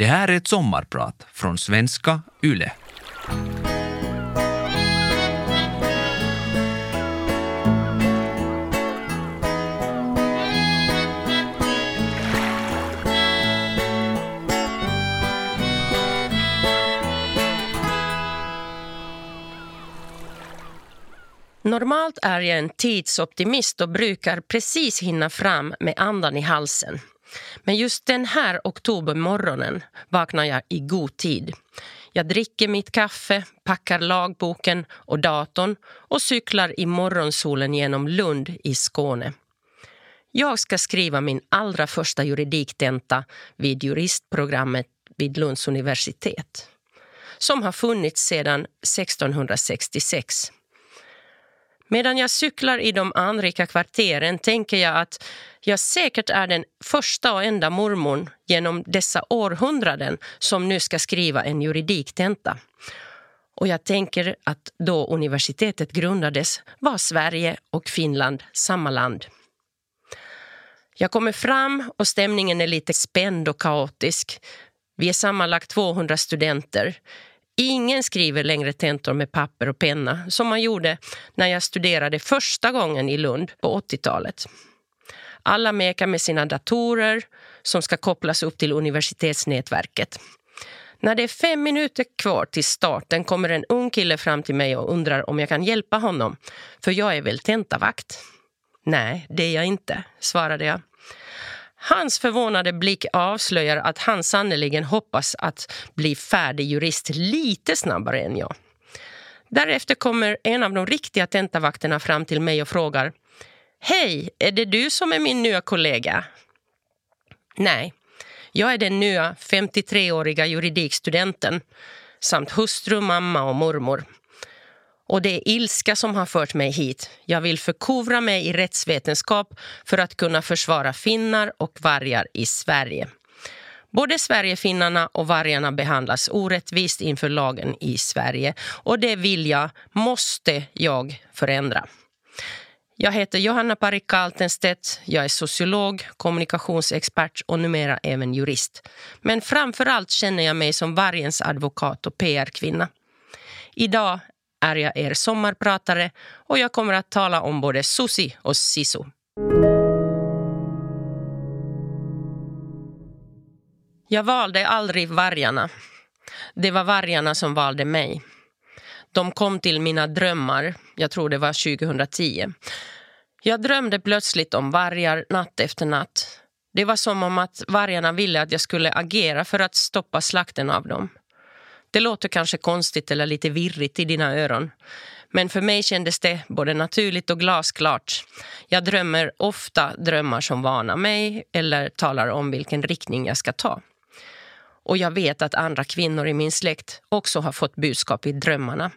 Det här är ett sommarprat från svenska YLE. Normalt är jag en tidsoptimist och brukar precis hinna fram med andan i halsen. Men just den här oktobermorgonen vaknar jag i god tid. Jag dricker mitt kaffe, packar lagboken och datorn och cyklar i morgonsolen genom Lund i Skåne. Jag ska skriva min allra första juridiktenta vid juristprogrammet vid Lunds universitet som har funnits sedan 1666. Medan jag cyklar i de anrika kvarteren tänker jag att jag säkert är den första och enda mormon genom dessa århundraden som nu ska skriva en juridiktenta. Och jag tänker att då universitetet grundades var Sverige och Finland samma land. Jag kommer fram och stämningen är lite spänd och kaotisk. Vi är sammanlagt 200 studenter. Ingen skriver längre tentor med papper och penna som man gjorde när jag studerade första gången i Lund på 80-talet. Alla mekar med sina datorer som ska kopplas upp till universitetsnätverket. När det är fem minuter kvar till starten kommer en ung kille fram till mig och undrar om jag kan hjälpa honom. För jag är väl tentavakt? Nej, det är jag inte, svarade jag. Hans förvånade blick avslöjar att han sannerligen hoppas att bli färdig jurist lite snabbare än jag. Därefter kommer en av de riktiga tentavakterna fram till mig och frågar Hej, är det du som är min nya kollega? Nej, jag är den nya 53-åriga juridikstudenten samt hustru, mamma och mormor. Och det är ilska som har fört mig hit. Jag vill förkovra mig i rättsvetenskap för att kunna försvara finnar och vargar i Sverige. Både Sverigefinnarna och vargarna behandlas orättvist inför lagen i Sverige och det vill jag, måste jag förändra. Jag heter Johanna Parikka Altenstedt. Jag är sociolog, kommunikationsexpert och numera även jurist. Men framför allt känner jag mig som vargens advokat och PR-kvinna. Idag är jag er sommarpratare och jag kommer att tala om både Susi och Sisu. Jag valde aldrig vargarna. Det var vargarna som valde mig. De kom till mina drömmar, jag tror det var 2010. Jag drömde plötsligt om vargar natt efter natt. Det var som om att vargarna ville att jag skulle agera för att stoppa slakten av dem. Det låter kanske konstigt eller lite virrigt i dina öron. Men för mig kändes det både naturligt och glasklart. Jag drömmer ofta drömmar som varnar mig eller talar om vilken riktning jag ska ta. Och jag vet att andra kvinnor i min släkt också har fått budskap i drömmarna.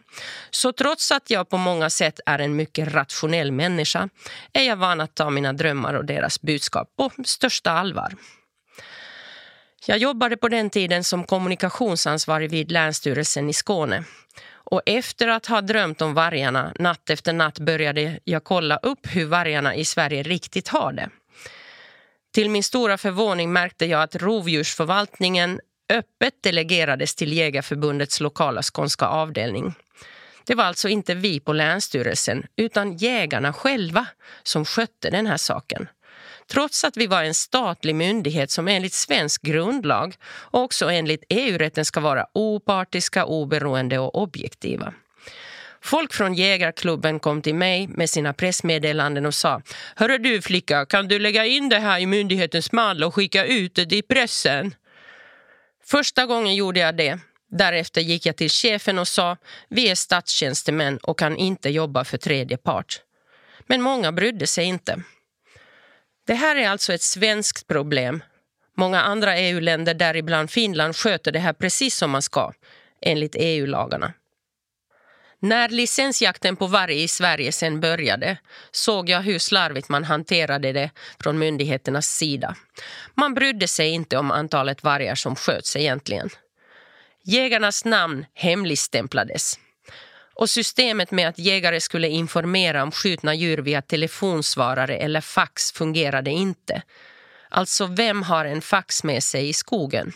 Så trots att jag på många sätt är en mycket rationell människa är jag van att ta mina drömmar och deras budskap på största allvar. Jag jobbade på den tiden som kommunikationsansvarig vid Länsstyrelsen i Skåne. Och efter att ha drömt om vargarna natt efter natt började jag kolla upp hur vargarna i Sverige riktigt har det. Till min stora förvåning märkte jag att rovdjursförvaltningen öppet delegerades till Jägarförbundets lokala skånska avdelning. Det var alltså inte vi på Länsstyrelsen utan jägarna själva som skötte den här saken trots att vi var en statlig myndighet som enligt svensk grundlag och också enligt EU-rätten ska vara opartiska, oberoende och objektiva. Folk från jägarklubben kom till mig med sina pressmeddelanden och sa Hörru du flicka, kan du lägga in det här i myndighetens mall och skicka ut det i pressen? Första gången gjorde jag det. Därefter gick jag till chefen och sa Vi är statstjänstemän och kan inte jobba för tredje part. Men många brydde sig inte. Det här är alltså ett svenskt problem. Många andra EU-länder, däribland Finland, sköter det här precis som man ska, enligt EU-lagarna. När licensjakten på varg i Sverige sen började såg jag hur slarvigt man hanterade det från myndigheternas sida. Man brydde sig inte om antalet vargar som sköts egentligen. Jägarnas namn hemligstämplades. Och systemet med att jägare skulle informera om skjutna djur via telefonsvarare eller fax fungerade inte. Alltså, vem har en fax med sig i skogen?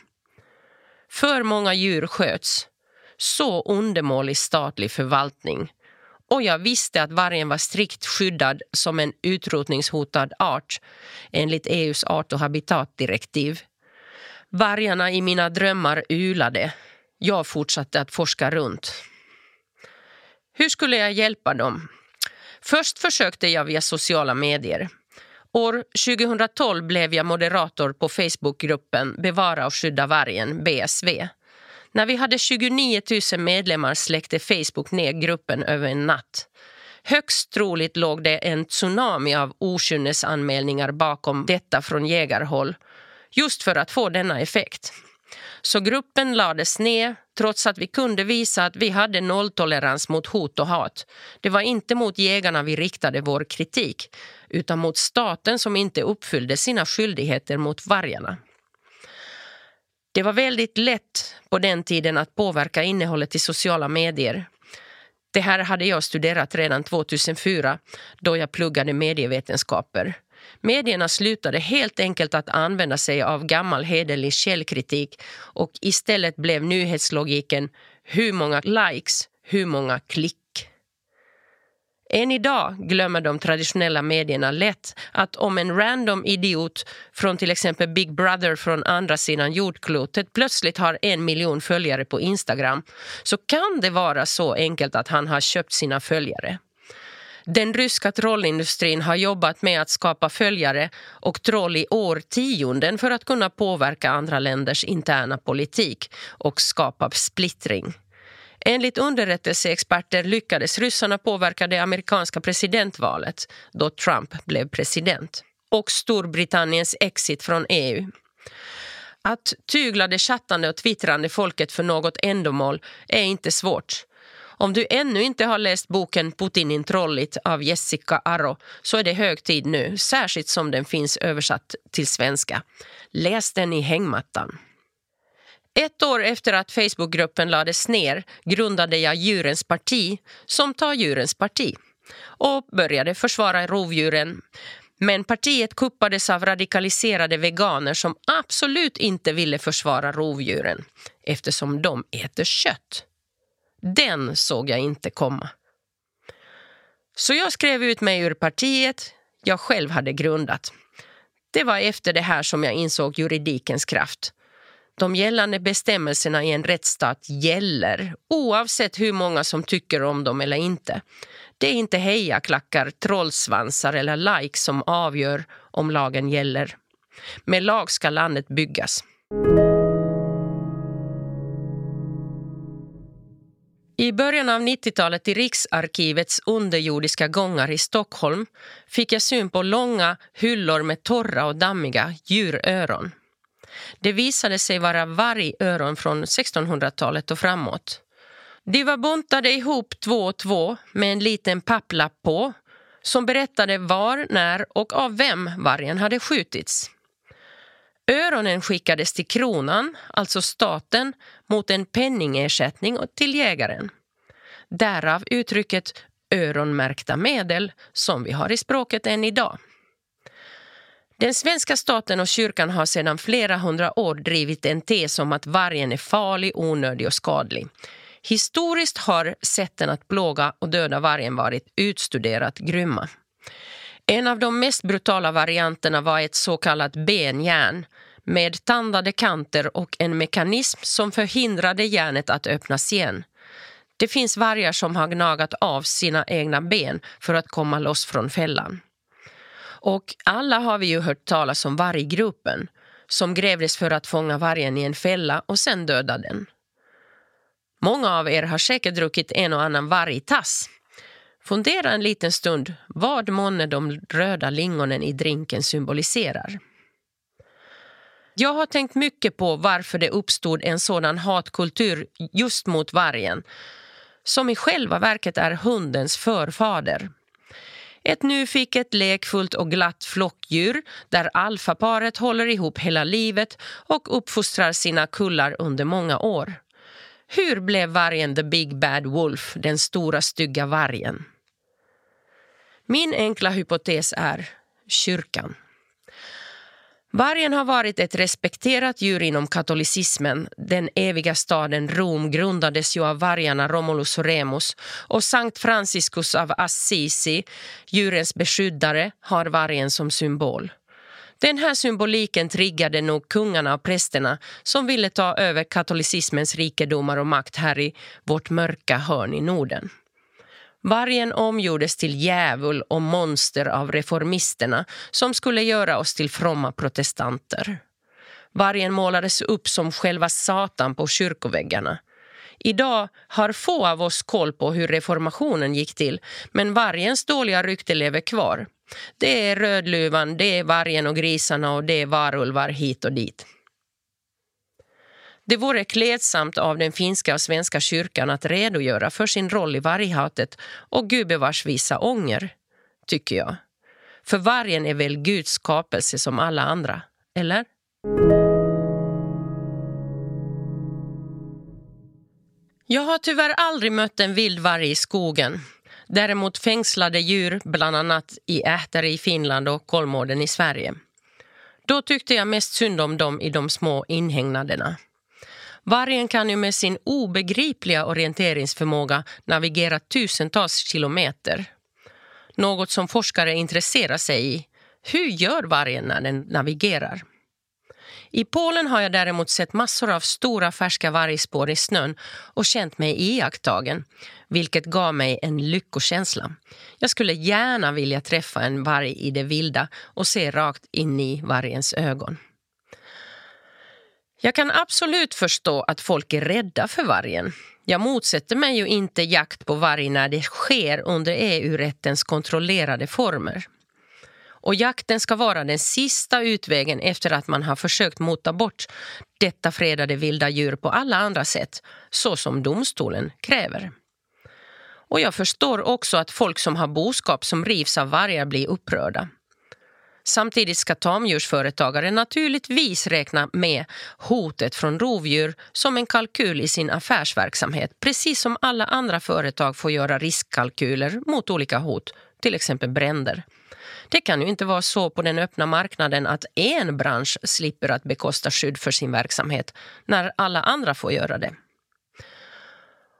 För många djur sköts. Så undermålig statlig förvaltning. Och jag visste att vargen var strikt skyddad som en utrotningshotad art enligt EUs art och habitatdirektiv. Vargarna i mina drömmar ulade. Jag fortsatte att forska runt. Hur skulle jag hjälpa dem? Först försökte jag via sociala medier. År 2012 blev jag moderator på Facebookgruppen Bevara och skydda vargen, BSV. När vi hade 29 000 medlemmar släckte Facebook ner gruppen över en natt. Högst troligt låg det en tsunami av okynnesanmälningar bakom detta från jägarhåll just för att få denna effekt. Så gruppen lades ner trots att vi kunde visa att vi hade nolltolerans mot hot och hat. Det var inte mot jägarna vi riktade vår kritik utan mot staten som inte uppfyllde sina skyldigheter mot vargarna. Det var väldigt lätt på den tiden att påverka innehållet i sociala medier. Det här hade jag studerat redan 2004 då jag pluggade medievetenskaper. Medierna slutade helt enkelt att använda sig av gammal hederlig källkritik och istället blev nyhetslogiken hur många likes, hur många klick. Än idag glömmer de traditionella medierna lätt att om en random idiot från till exempel Big Brother från andra sidan jordklotet plötsligt har en miljon följare på Instagram så kan det vara så enkelt att han har köpt sina följare. Den ryska trollindustrin har jobbat med att skapa följare och troll i årtionden för att kunna påverka andra länders interna politik och skapa splittring. Enligt underrättelseexperter lyckades ryssarna påverka det amerikanska presidentvalet då Trump blev president och Storbritanniens exit från EU. Att tygla det chattande och twittrande folket för något ändamål är inte svårt. Om du ännu inte har läst boken Putinintrollit av Jessica Arro så är det hög tid nu, särskilt som den finns översatt till svenska. Läs den i hängmattan. Ett år efter att Facebookgruppen lades ner grundade jag Djurens parti som tar djurens parti och började försvara rovdjuren. Men partiet kuppades av radikaliserade veganer som absolut inte ville försvara rovdjuren eftersom de äter kött. Den såg jag inte komma. Så jag skrev ut mig ur partiet jag själv hade grundat. Det var efter det här som jag insåg juridikens kraft. De gällande bestämmelserna i en rättsstat gäller oavsett hur många som tycker om dem eller inte. Det är inte hejaklackar, trollsvansar eller likes som avgör om lagen gäller. Med lag ska landet byggas. I början av 90-talet i Riksarkivets underjordiska gångar i Stockholm fick jag syn på långa hyllor med torra och dammiga djuröron. Det visade sig vara vargöron från 1600-talet och framåt. De var buntade ihop två och två med en liten papplapp på som berättade var, när och av vem vargen hade skjutits. Öronen skickades till kronan, alltså staten, mot en penningersättning till jägaren. Därav uttrycket öronmärkta medel som vi har i språket än idag. Den svenska staten och kyrkan har sedan flera hundra år drivit en tes om att vargen är farlig, onödig och skadlig. Historiskt har sätten att plåga och döda vargen varit utstuderat grymma. En av de mest brutala varianterna var ett så kallat benjärn med tandade kanter och en mekanism som förhindrade järnet att öppnas igen. Det finns vargar som har gnagat av sina egna ben för att komma loss från fällan. Och alla har vi ju hört talas om varggruppen som grävdes för att fånga vargen i en fälla och sen döda den. Många av er har säkert druckit en och annan vargtass. Fundera en liten stund vad månne de röda lingonen i drinken symboliserar. Jag har tänkt mycket på varför det uppstod en sådan hatkultur just mot vargen som i själva verket är hundens förfader. Ett nyfiket, lekfullt och glatt flockdjur där alfaparet håller ihop hela livet och uppfostrar sina kullar under många år. Hur blev vargen the big bad wolf, den stora stygga vargen? Min enkla hypotes är kyrkan. Vargen har varit ett respekterat djur inom katolicismen. Den eviga staden Rom grundades ju av vargarna Romulus och Remus och Sankt Franciscus av Assisi, djurens beskyddare, har vargen som symbol. Den här symboliken triggade nog kungarna och prästerna som ville ta över katolicismens rikedomar och makt här i vårt mörka hörn i Norden. Vargen omgjordes till djävul och monster av reformisterna som skulle göra oss till fromma protestanter. Vargen målades upp som själva Satan på kyrkoväggarna. Idag har få av oss koll på hur reformationen gick till men vargens dåliga rykte lever kvar. Det är Rödluvan, det är vargen och grisarna och det är varulvar hit och dit. Det vore klädsamt av den finska och svenska kyrkan att redogöra för sin roll i varghatet och gubevars visa ånger, tycker jag. För vargen är väl Guds skapelse som alla andra, eller? Jag har tyvärr aldrig mött en vild varg i skogen. Däremot fängslade djur, bland annat i Ähtare i Finland och Kolmården i Sverige. Då tyckte jag mest synd om dem i de små inhägnaderna. Vargen kan ju med sin obegripliga orienteringsförmåga navigera tusentals kilometer. Något som forskare intresserar sig i. Hur gör vargen när den navigerar? I Polen har jag däremot sett massor av stora färska vargspår i snön och känt mig iakttagen, vilket gav mig en lyckokänsla. Jag skulle gärna vilja träffa en varg i det vilda och se rakt in i vargens ögon. Jag kan absolut förstå att folk är rädda för vargen. Jag motsätter mig ju inte jakt på varg när det sker under EU-rättens kontrollerade former. Och jakten ska vara den sista utvägen efter att man har försökt mota bort detta fredade vilda djur på alla andra sätt, så som domstolen kräver. Och jag förstår också att folk som har boskap som rivs av vargar blir upprörda. Samtidigt ska tamdjursföretagare naturligtvis räkna med hotet från rovdjur som en kalkyl i sin affärsverksamhet precis som alla andra företag får göra riskkalkyler mot olika hot, till exempel bränder. Det kan ju inte vara så på den öppna marknaden att en bransch slipper att bekosta skydd för sin verksamhet när alla andra får göra det.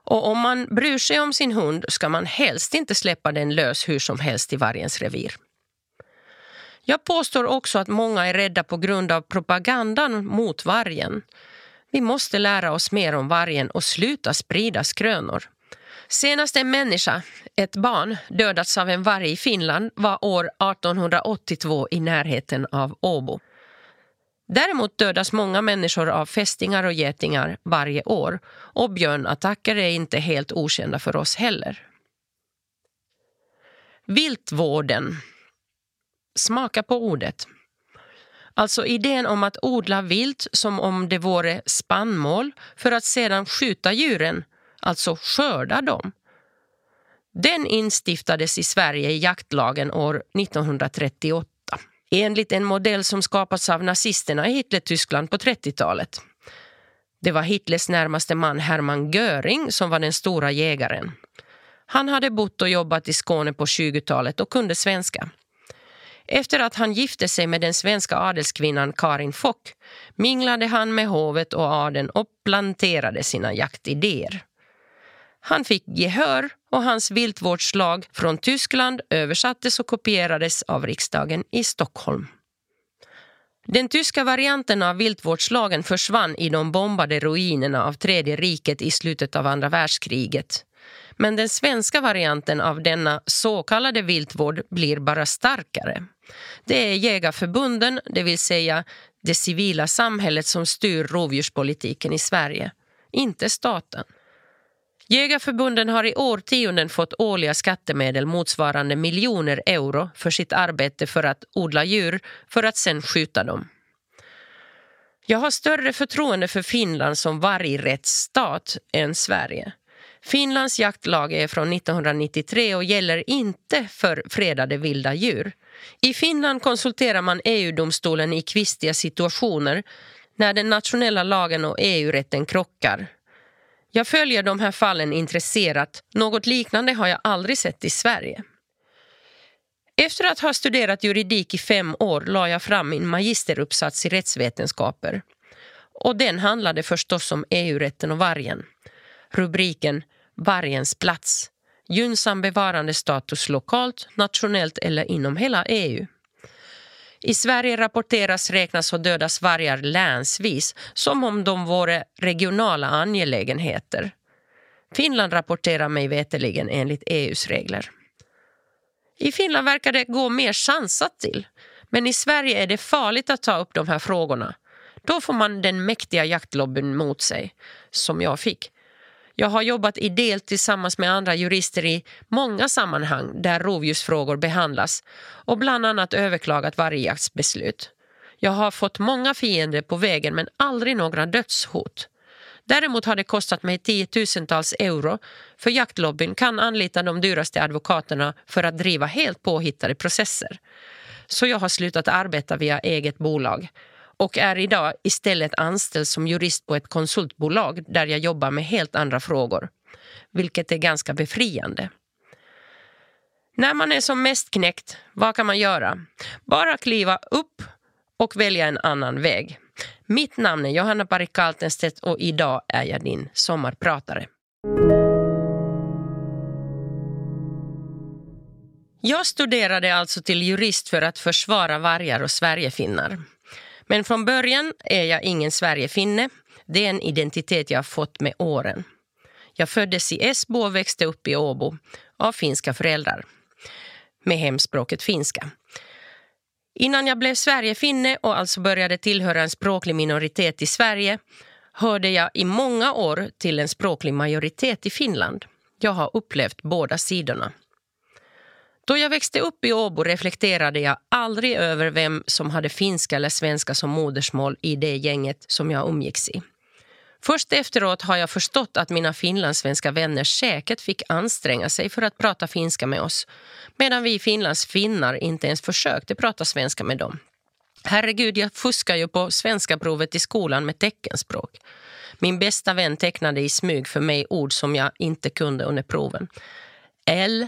Och om man bryr sig om sin hund ska man helst inte släppa den lös hur som helst i vargens revir. Jag påstår också att många är rädda på grund av propagandan mot vargen. Vi måste lära oss mer om vargen och sluta sprida skrönor. Senast en människa, ett barn, dödats av en varg i Finland var år 1882 i närheten av Åbo. Däremot dödas många människor av fästingar och getingar varje år och björnattacker är inte helt okända för oss heller. Viltvården Smaka på ordet. Alltså idén om att odla vilt som om det vore spannmål för att sedan skjuta djuren, alltså skörda dem. Den instiftades i Sverige i jaktlagen år 1938 enligt en modell som skapats av nazisterna i Hitlertyskland på 30-talet. Det var Hitlers närmaste man Hermann Göring som var den stora jägaren. Han hade bott och jobbat i Skåne på 20-talet och kunde svenska. Efter att han gifte sig med den svenska adelskvinnan Karin Fock minglade han med hovet och adeln och planterade sina jaktidéer. Han fick gehör och hans viltvårdslag från Tyskland översattes och kopierades av riksdagen i Stockholm. Den tyska varianten av viltvårdslagen försvann i de bombade ruinerna av Tredje riket i slutet av andra världskriget. Men den svenska varianten av denna så kallade viltvård blir bara starkare. Det är jägarförbunden, det vill säga det civila samhället som styr rovdjurspolitiken i Sverige, inte staten. Jägarförbunden har i årtionden fått årliga skattemedel motsvarande miljoner euro för sitt arbete för att odla djur för att sen skjuta dem. Jag har större förtroende för Finland som vargrättsstat än Sverige. Finlands jaktlag är från 1993 och gäller inte för fredade vilda djur. I Finland konsulterar man EU-domstolen i kvistiga situationer när den nationella lagen och EU-rätten krockar. Jag följer de här fallen intresserat. Något liknande har jag aldrig sett i Sverige. Efter att ha studerat juridik i fem år la jag fram min magisteruppsats i rättsvetenskaper. Och den handlade förstås om EU-rätten och vargen. Rubriken Vargens plats. Gynnsam bevarandestatus lokalt, nationellt eller inom hela EU. I Sverige rapporteras, räknas och dödas vargar länsvis som om de vore regionala angelägenheter. Finland rapporterar mig veteligen enligt EUs regler. I Finland verkar det gå mer sansat till. Men i Sverige är det farligt att ta upp de här frågorna. Då får man den mäktiga jaktlobbyn mot sig, som jag fick. Jag har jobbat ideellt tillsammans med andra jurister i många sammanhang där rovdjursfrågor behandlas och bland annat överklagat vargjaktsbeslut. Jag har fått många fiender på vägen men aldrig några dödshot. Däremot har det kostat mig tiotusentals euro för jaktlobbyn kan anlita de dyraste advokaterna för att driva helt påhittade processer. Så jag har slutat arbeta via eget bolag och är idag istället anställd som jurist på ett konsultbolag där jag jobbar med helt andra frågor. Vilket är ganska befriande. När man är som mest knäckt, vad kan man göra? Bara kliva upp och välja en annan väg. Mitt namn är Johanna Parik Kaltenstedt och idag är jag din sommarpratare. Jag studerade alltså till jurist för att försvara vargar och Sverigefinnar. Men från början är jag ingen Sverigefinne. Det är en identitet jag fått med åren. Jag föddes i Esbo och växte upp i Åbo av finska föräldrar med hemspråket finska. Innan jag blev Sverigefinne och alltså började tillhöra en språklig minoritet i Sverige hörde jag i många år till en språklig majoritet i Finland. Jag har upplevt båda sidorna. Då jag växte upp i Åbo reflekterade jag aldrig över vem som hade finska eller svenska som modersmål i det gänget som jag umgicks i. Först efteråt har jag förstått att mina finlandssvenska vänner säkert fick anstränga sig för att prata finska med oss medan vi finlandsfinnar inte ens försökte prata svenska med dem. Herregud, jag fuskar ju på svenska provet i skolan med teckenspråk. Min bästa vän tecknade i smyg för mig ord som jag inte kunde under proven. L,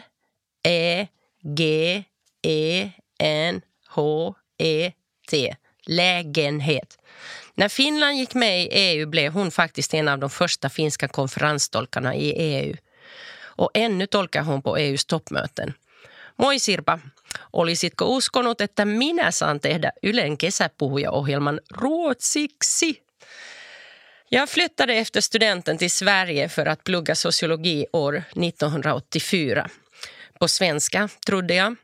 E, G, E, N, H, E, T. Lägenhet. När Finland gick med i EU blev hon faktiskt en av de första finska konferenstolkarna i EU. Och ännu tolkar hon på EUs toppmöten. Moi Sirpa, olisitko uskonut, että minä saan tehdä Ylen kesäpuhujaohjelman ruotsiksi? Jag flyttade efter studenten till Sverige för att plugga sociologi år 1984. På svenska, trodde jag.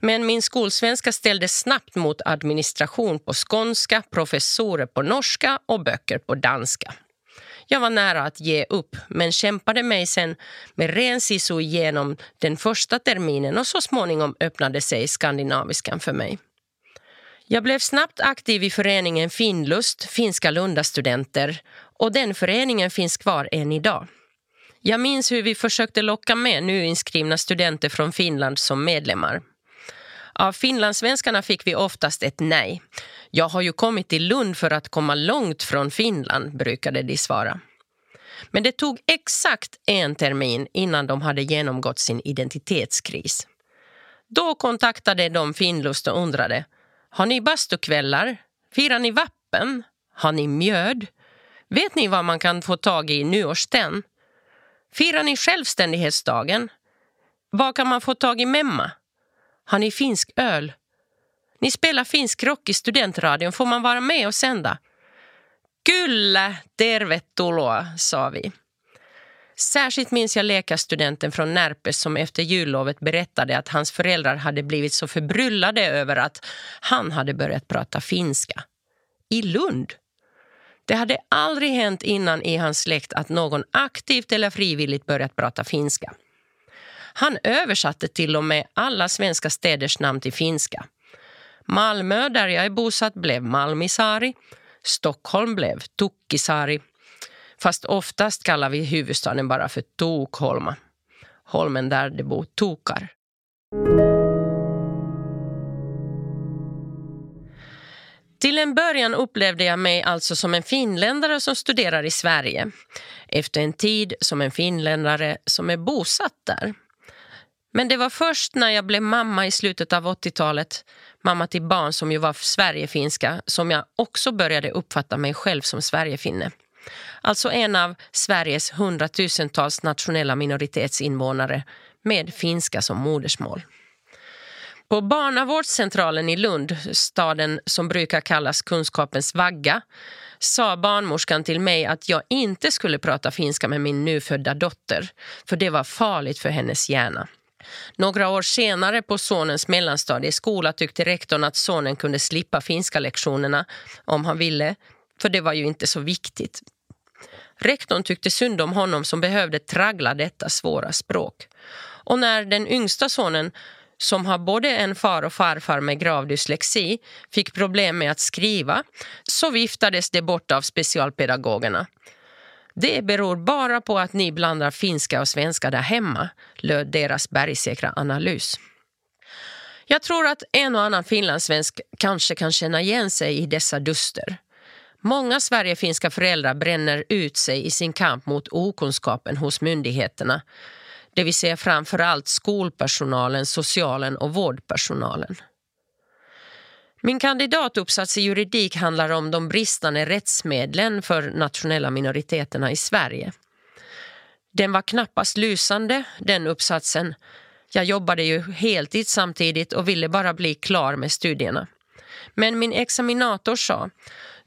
Men min skolsvenska ställdes snabbt mot administration på skånska, professorer på norska och böcker på danska. Jag var nära att ge upp men kämpade mig sen med ren sisu igenom den första terminen och så småningom öppnade sig skandinaviskan för mig. Jag blev snabbt aktiv i föreningen Finlust, finska Lundastudenter och den föreningen finns kvar än idag. Jag minns hur vi försökte locka med nyinskrivna studenter från Finland som medlemmar. Av finlandssvenskarna fick vi oftast ett nej. Jag har ju kommit till Lund för att komma långt från Finland, brukade de svara. Men det tog exakt en termin innan de hade genomgått sin identitetskris. Då kontaktade de Finlust och undrade Har ni bastukvällar? Firar ni vappen? Har ni mjöd? Vet ni vad man kan få tag i nyårsten? Firar ni självständighetsdagen? Var kan man få tag i memma? Har ni finsk öl? Ni spelar finsk rock i studentradion. Får man vara med och sända? Kyllä, tervetuloa, sa vi. Särskilt minns jag läkarstudenten från Närpes som efter jullovet berättade att hans föräldrar hade blivit så förbryllade över att han hade börjat prata finska. I Lund. Det hade aldrig hänt innan i hans släkt att någon aktivt eller frivilligt börjat prata finska. Han översatte till och med alla svenska städers namn till finska. Malmö, där jag är bosatt, blev Malmisaari. Stockholm blev Tukkisaari. Fast oftast kallar vi huvudstaden bara för Tokholma. Holmen där det bor tokar. Till en början upplevde jag mig alltså som en finländare som studerar i Sverige. Efter en tid som en finländare som är bosatt där. Men det var först när jag blev mamma i slutet av 80-talet, mamma till barn som ju var Sverigefinska, som jag också började uppfatta mig själv som Sverigefinne. Alltså en av Sveriges hundratusentals nationella minoritetsinvånare med finska som modersmål. På barnavårdscentralen i Lund, staden som brukar kallas kunskapens vagga, sa barnmorskan till mig att jag inte skulle prata finska med min nyfödda dotter, för det var farligt för hennes hjärna. Några år senare på sonens mellanstadieskola tyckte rektorn att sonen kunde slippa finska lektionerna om han ville, för det var ju inte så viktigt. Rektorn tyckte synd om honom som behövde traggla detta svåra språk. Och när den yngsta sonen som har både en far och farfar med grav dyslexi fick problem med att skriva så viftades det bort av specialpedagogerna. Det beror bara på att ni blandar finska och svenska där hemma, löd deras bergsäkra analys. Jag tror att en och annan finlandssvensk kanske kan känna igen sig i dessa duster. Många Sverigefinska föräldrar bränner ut sig i sin kamp mot okunskapen hos myndigheterna det vill säga framför allt skolpersonalen, socialen och vårdpersonalen. Min kandidatuppsats i juridik handlar om de bristande rättsmedlen för nationella minoriteterna i Sverige. Den var knappast lysande, den uppsatsen. Jag jobbade ju heltid samtidigt och ville bara bli klar med studierna. Men min examinator sa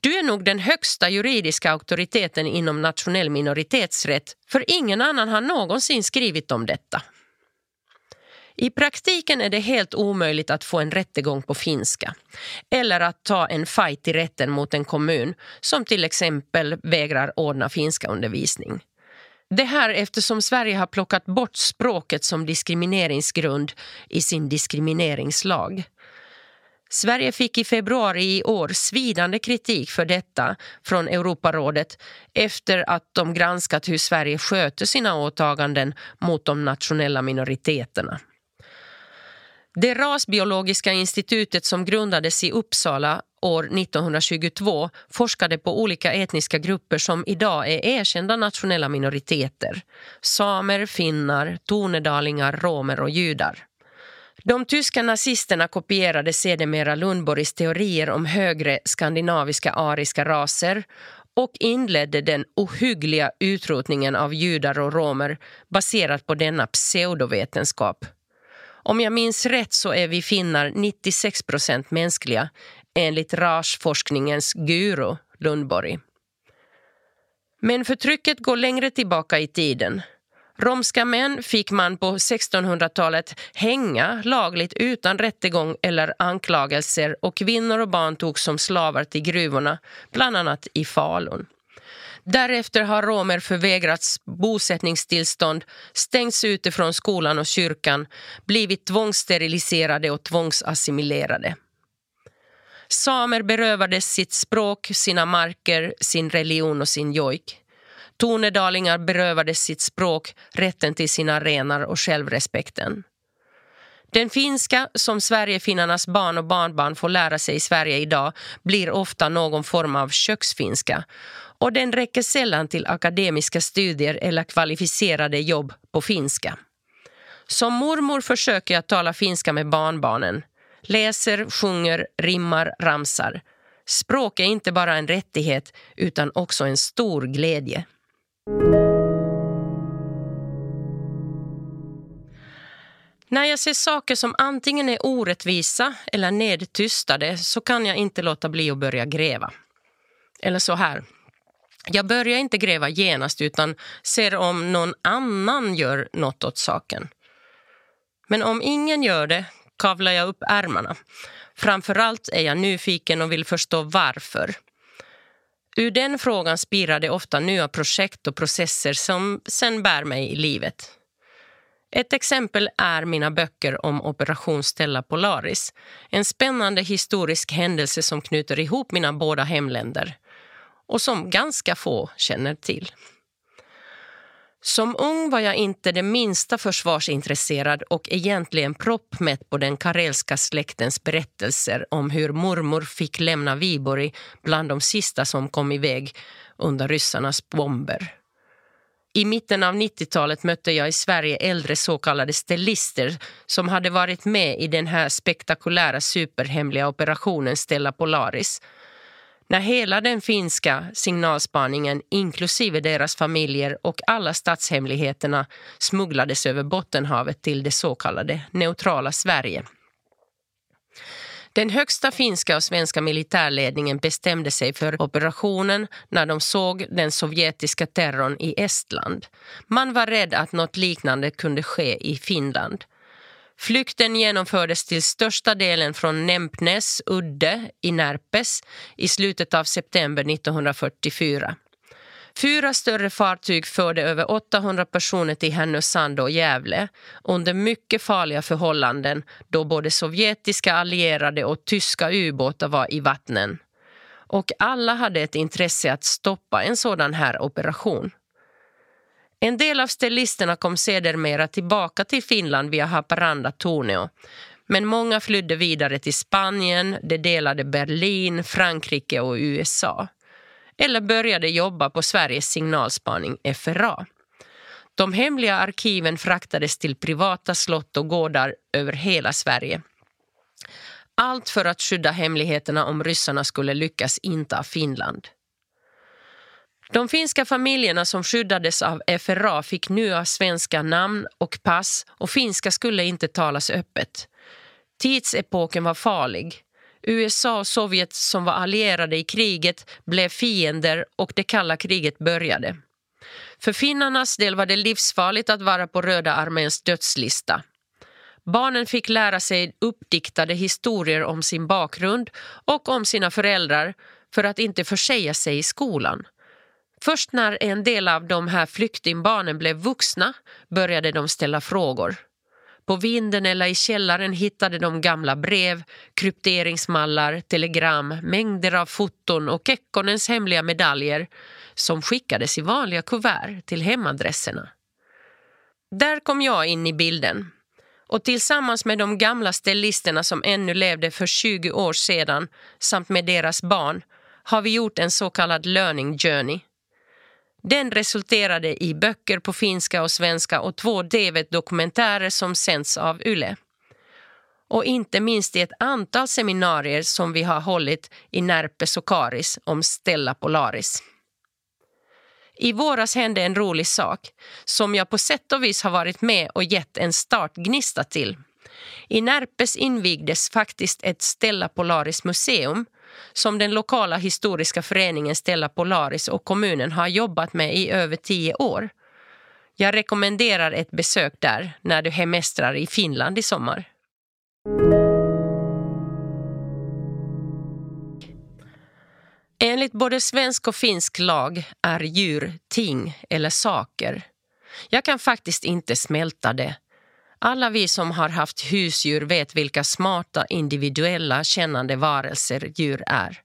du är nog den högsta juridiska auktoriteten inom nationell minoritetsrätt för ingen annan har någonsin skrivit om detta. I praktiken är det helt omöjligt att få en rättegång på finska eller att ta en fight i rätten mot en kommun som till exempel vägrar ordna finska undervisning. Det här eftersom Sverige har plockat bort språket som diskrimineringsgrund i sin diskrimineringslag. Sverige fick i februari i år svidande kritik för detta från Europarådet efter att de granskat hur Sverige sköter sina åtaganden mot de nationella minoriteterna. Det rasbiologiska institutet som grundades i Uppsala år 1922 forskade på olika etniska grupper som idag är erkända nationella minoriteter. Samer, finnar, tornedalingar, romer och judar. De tyska nazisterna kopierade sedermera Lundborgs teorier om högre skandinaviska ariska raser och inledde den ohyggliga utrotningen av judar och romer baserat på denna pseudovetenskap. Om jag minns rätt så är vi finnar 96 procent mänskliga enligt rasforskningens guru Lundborg. Men förtrycket går längre tillbaka i tiden. Romska män fick man på 1600-talet hänga lagligt utan rättegång eller anklagelser och kvinnor och barn togs som slavar till gruvorna, bland annat i Falun. Därefter har romer förvägrats bosättningstillstånd, stängts ute från skolan och kyrkan, blivit tvångssteriliserade och tvångsassimilerade. Samer berövades sitt språk, sina marker, sin religion och sin jojk. Tornedalingar berövades sitt språk, rätten till sina renar och självrespekten. Den finska som Sverigefinnarnas barn och barnbarn får lära sig i Sverige idag blir ofta någon form av köksfinska och den räcker sällan till akademiska studier eller kvalificerade jobb på finska. Som mormor försöker jag tala finska med barnbarnen. Läser, sjunger, rimmar, ramsar. Språk är inte bara en rättighet utan också en stor glädje. När jag ser saker som antingen är orättvisa eller nedtystade så kan jag inte låta bli att börja gräva. Eller så här. Jag börjar inte gräva genast utan ser om någon annan gör något åt saken. Men om ingen gör det kavlar jag upp ärmarna. Framförallt är jag nyfiken och vill förstå varför. Ur den frågan spirar det ofta nya projekt och processer som sen bär mig i livet. Ett exempel är mina böcker om Operation Stella Polaris. En spännande historisk händelse som knyter ihop mina båda hemländer och som ganska få känner till. Som ung var jag inte det minsta försvarsintresserad och egentligen proppmätt på den karelska släktens berättelser om hur mormor fick lämna Viborg bland de sista som kom iväg under ryssarnas bomber. I mitten av 90-talet mötte jag i Sverige äldre så kallade stellister som hade varit med i den här spektakulära superhemliga operationen Stella Polaris. När hela den finska signalspaningen, inklusive deras familjer och alla statshemligheterna smugglades över Bottenhavet till det så kallade neutrala Sverige. Den högsta finska och svenska militärledningen bestämde sig för operationen när de såg den sovjetiska terrorn i Estland. Man var rädd att något liknande kunde ske i Finland. Flykten genomfördes till största delen från Nempnes udde i Närpes i slutet av september 1944. Fyra större fartyg förde över 800 personer till Härnösand och Gävle under mycket farliga förhållanden då både sovjetiska allierade och tyska ubåtar var i vattnen. Och alla hade ett intresse att stoppa en sådan här operation. En del av stellisterna kom sedermera tillbaka till Finland via Haparanda Torneo. Men många flydde vidare till Spanien, det delade Berlin, Frankrike och USA eller började jobba på Sveriges signalspaning FRA. De hemliga arkiven fraktades till privata slott och gårdar över hela Sverige. Allt för att skydda hemligheterna om ryssarna skulle lyckas inta Finland. De finska familjerna som skyddades av FRA fick nya svenska namn och pass och finska skulle inte talas öppet. Tidsepoken var farlig. USA och Sovjet som var allierade i kriget blev fiender och det kalla kriget började. För finnarnas del var det livsfarligt att vara på Röda arméns dödslista. Barnen fick lära sig uppdiktade historier om sin bakgrund och om sina föräldrar för att inte försäga sig i skolan. Först när en del av de här flyktingbarnen blev vuxna började de ställa frågor. På vinden eller i källaren hittade de gamla brev, krypteringsmallar, telegram, mängder av foton och Kekkonens hemliga medaljer som skickades i vanliga kuvert till hemadresserna. Där kom jag in i bilden. Och tillsammans med de gamla stellisterna som ännu levde för 20 år sedan samt med deras barn har vi gjort en så kallad learning journey den resulterade i böcker på finska och svenska och två TV-dokumentärer som sänds av Yle. Och inte minst i ett antal seminarier som vi har hållit i Närpes och Karis om Stella Polaris. I våras hände en rolig sak som jag på sätt och vis har varit med och gett en startgnista till. I Närpes invigdes faktiskt ett Stella Polaris museum som den lokala historiska föreningen Stella Polaris och kommunen har jobbat med i över tio år. Jag rekommenderar ett besök där när du hemestrar i Finland i sommar. Enligt både svensk och finsk lag är djur ting eller saker. Jag kan faktiskt inte smälta det. Alla vi som har haft husdjur vet vilka smarta, individuella, kännande varelser djur är.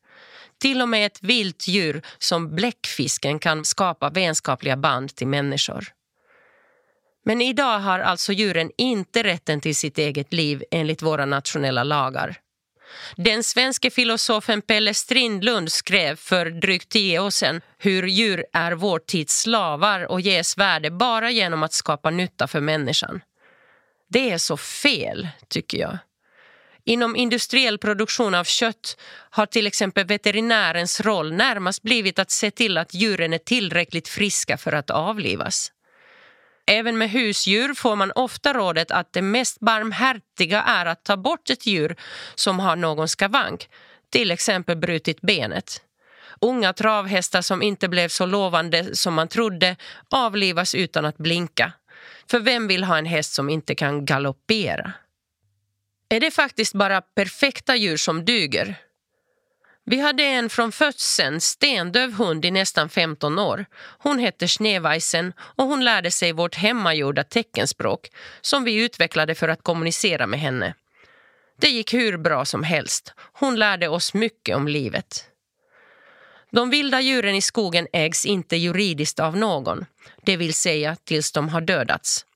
Till och med ett vilt djur som bläckfisken kan skapa vänskapliga band till människor. Men idag har alltså djuren inte rätten till sitt eget liv enligt våra nationella lagar. Den svenske filosofen Pelle Strindlund skrev för drygt tio år sedan hur djur är vår tids slavar och ges värde bara genom att skapa nytta för människan. Det är så fel, tycker jag. Inom industriell produktion av kött har till exempel veterinärens roll närmast blivit att se till att djuren är tillräckligt friska för att avlivas. Även med husdjur får man ofta rådet att det mest barmhärtiga är att ta bort ett djur som har någon skavank, till exempel brutit benet. Unga travhästar som inte blev så lovande som man trodde avlivas utan att blinka. För vem vill ha en häst som inte kan galoppera? Är det faktiskt bara perfekta djur som duger? Vi hade en från födseln stendöv hund i nästan 15 år. Hon hette Schneeweisen och hon lärde sig vårt hemmagjorda teckenspråk som vi utvecklade för att kommunicera med henne. Det gick hur bra som helst. Hon lärde oss mycket om livet. De vilda djuren i skogen ägs inte juridiskt av någon, det vill säga tills de har dödats.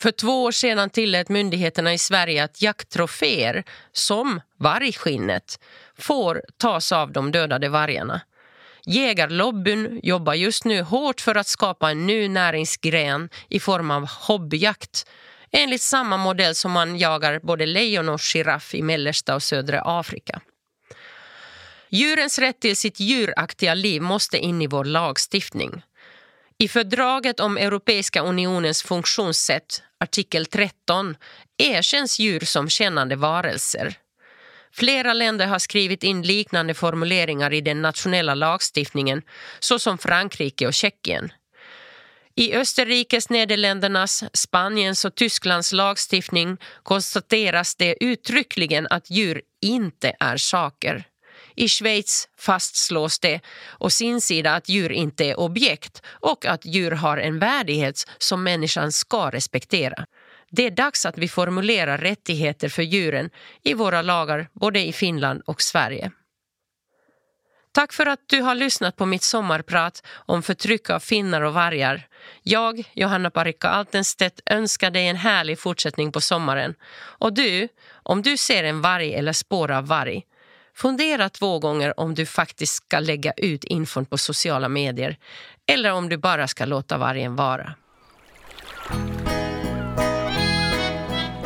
För två år sedan tillät myndigheterna i Sverige att jakttroféer, som vargskinnet, får tas av de dödade vargarna. Jägarlobbyn jobbar just nu hårt för att skapa en ny näringsgren i form av hobbyjakt enligt samma modell som man jagar både lejon och giraff i mellersta och södra Afrika. Djurens rätt till sitt djuraktiga liv måste in i vår lagstiftning. I fördraget om Europeiska unionens funktionssätt, artikel 13, erkänns djur som kännande varelser. Flera länder har skrivit in liknande formuleringar i den nationella lagstiftningen såsom Frankrike och Tjeckien. I Österrikes, Nederländernas, Spaniens och Tysklands lagstiftning konstateras det uttryckligen att djur inte är saker. I Schweiz fastslås det å sin sida att djur inte är objekt och att djur har en värdighet som människan ska respektera. Det är dags att vi formulerar rättigheter för djuren i våra lagar både i Finland och Sverige. Tack för att du har lyssnat på mitt sommarprat om förtryck av finnar och vargar. Jag, Johanna Parikka Altenstedt, önskar dig en härlig fortsättning på sommaren. Och du, om du ser en varg eller spår av varg, fundera två gånger om du faktiskt ska lägga ut infon på sociala medier eller om du bara ska låta vargen vara.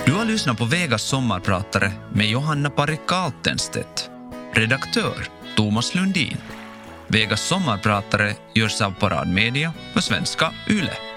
Du har lyssnat på Vegas sommarpratare med Johanna Parikka Altenstedt. Redaktör Thomas Lundin. Vegas sommarpratare görs av Parad Media för svenska YLE.